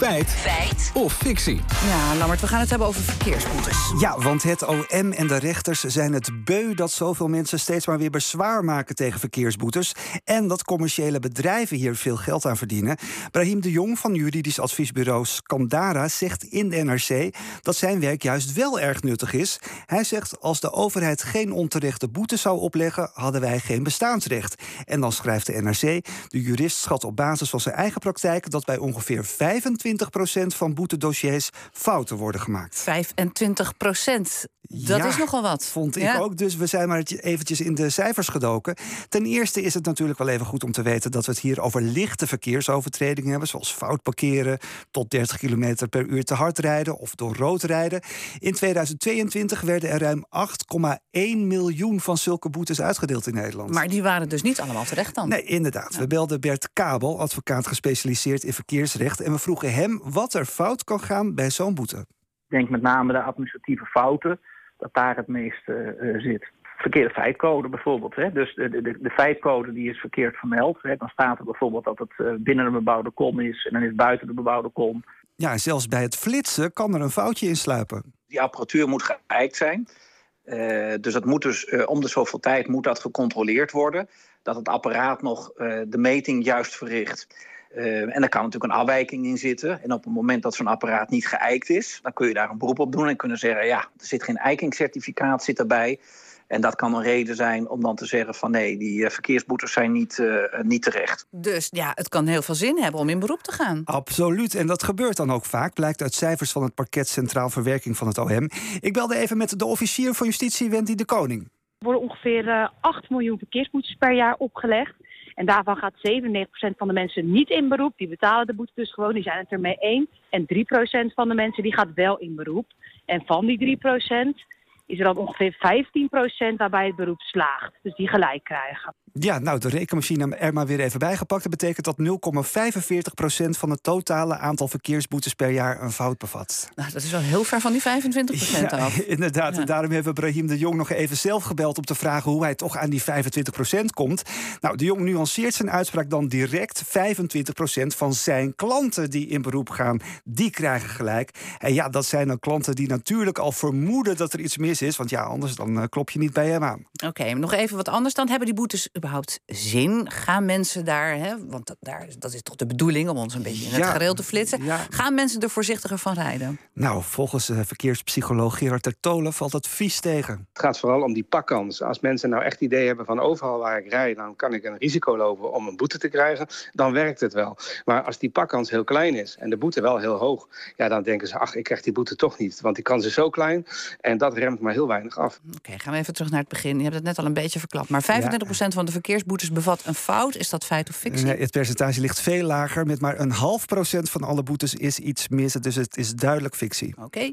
Feit. Feit. Of fictie. Ja, Lammert, we gaan het hebben over verkeersboetes. Ja, want het OM en de rechters zijn het beu dat zoveel mensen steeds maar weer bezwaar maken tegen verkeersboetes. En dat commerciële bedrijven hier veel geld aan verdienen. Brahim de Jong van juridisch adviesbureau Scandara zegt in de NRC dat zijn werk juist wel erg nuttig is. Hij zegt: als de overheid geen onterechte boetes zou opleggen, hadden wij geen bestaansrecht. En dan schrijft de NRC: de jurist schat op basis van zijn eigen praktijk dat bij ongeveer 25% van boetedossiers fouten worden gemaakt. 25 procent. Dat Ja, is nogal wat. Vond ik Ja. ook. Dus we zijn maar eventjes in de cijfers gedoken. Ten eerste is het natuurlijk wel even goed om te weten dat we het hier over lichte verkeersovertredingen hebben, zoals fout parkeren, tot 30 km per uur te hard rijden of door rood rijden. In 2022 werden er ruim 8,1 miljoen van zulke boetes uitgedeeld in Nederland. Maar die waren dus niet allemaal terecht dan. Nee, inderdaad. We belden Bert Kabel, advocaat gespecialiseerd in verkeersrecht. En we vroegen hem wat er fout kan gaan bij zo'n boete. Ik denk met name de administratieve fouten, dat daar het meeste eh, zit. Verkeerde feitcode bijvoorbeeld. Hè? Dus de, de, de feitcode die is verkeerd vermeld. Hè? Dan staat er bijvoorbeeld dat het eh, binnen een bebouwde kom is en dan is het buiten de bebouwde kom. Ja, en zelfs bij het flitsen kan er een foutje in sluipen. Die apparatuur moet geëikt zijn. Eh, dus dat moet dus eh, om de zoveel tijd moet dat gecontroleerd worden. Dat het apparaat nog eh, de meting juist verricht. Eh, en daar kan natuurlijk een afwijking in zitten. En op het moment dat zo'n apparaat niet geëikt is, dan kun je daar een beroep op doen en kunnen zeggen: ja, er zit geen eikingscertificaat zit erbij. En dat kan een reden zijn om dan te zeggen van nee, die eh, verkeersboetes zijn niet, eh, niet terecht. Dus ja, het kan heel veel zin hebben om in beroep te gaan. Absoluut. En dat gebeurt dan ook vaak, blijkt uit cijfers van het pakket Centraal Verwerking van het OM. Ik belde even met de officier van justitie, Wendy de Koning. Er worden ongeveer eh, 8 miljoen verkeersboetes per jaar opgelegd. En daarvan gaat 97% van de mensen niet in beroep. Die betalen de boete dus gewoon, die zijn het ermee eens. En 3% van de mensen die gaat wel in beroep. En van die 3% is er dan ongeveer 15% waarbij het beroep slaagt. Dus die gelijk krijgen. Ja, nou, de rekenmachine er maar weer even bijgepakt. Dat betekent dat 0,45% van het totale aantal verkeersboetes per jaar een fout bevat. Nou, dat is wel heel ver van die 25 procent Ja, af. inderdaad. Ja. En daarom hebben we Brahim de Jong nog even zelf gebeld om te vragen hoe hij toch aan die 25% komt. Nou, de Jong nuanceert zijn uitspraak dan direct. 25% van zijn klanten die in beroep gaan, die krijgen gelijk. En ja, dat zijn dan klanten die natuurlijk al vermoeden dat er iets mis is. Want ja, anders dan eh, klop je niet bij hem aan. Oké, nog even wat anders dan. Hebben die boetes überhaupt zin? Gaan mensen daar, hè, want dat, daar, dat is toch de bedoeling om ons een beetje in het Ja, gereel te flitsen. ja. Gaan mensen er voorzichtiger van rijden? Nou, volgens eh, verkeerspsycholoog Gerard Tertolen valt het vies tegen. Het gaat vooral om die pakkans. Als mensen nou echt idee hebben van overal waar ik rijd, dan kan ik een risico lopen om een boete te krijgen, dan werkt het wel. Maar als die pakkans heel klein is en de boete wel heel hoog, ja, dan denken ze, ach, ik krijg die boete toch niet. Want die kans is zo klein en dat remt maar heel weinig af. Oké, gaan we even terug naar het begin. Hebt het net al een beetje verklapt. Maar 25% van de verkeersboetes bevat een fout. Is dat feit of fictie? Nee, het percentage ligt veel lager. Met maar een half procent van alle boetes is iets mis. Dus het is duidelijk fictie. Oké.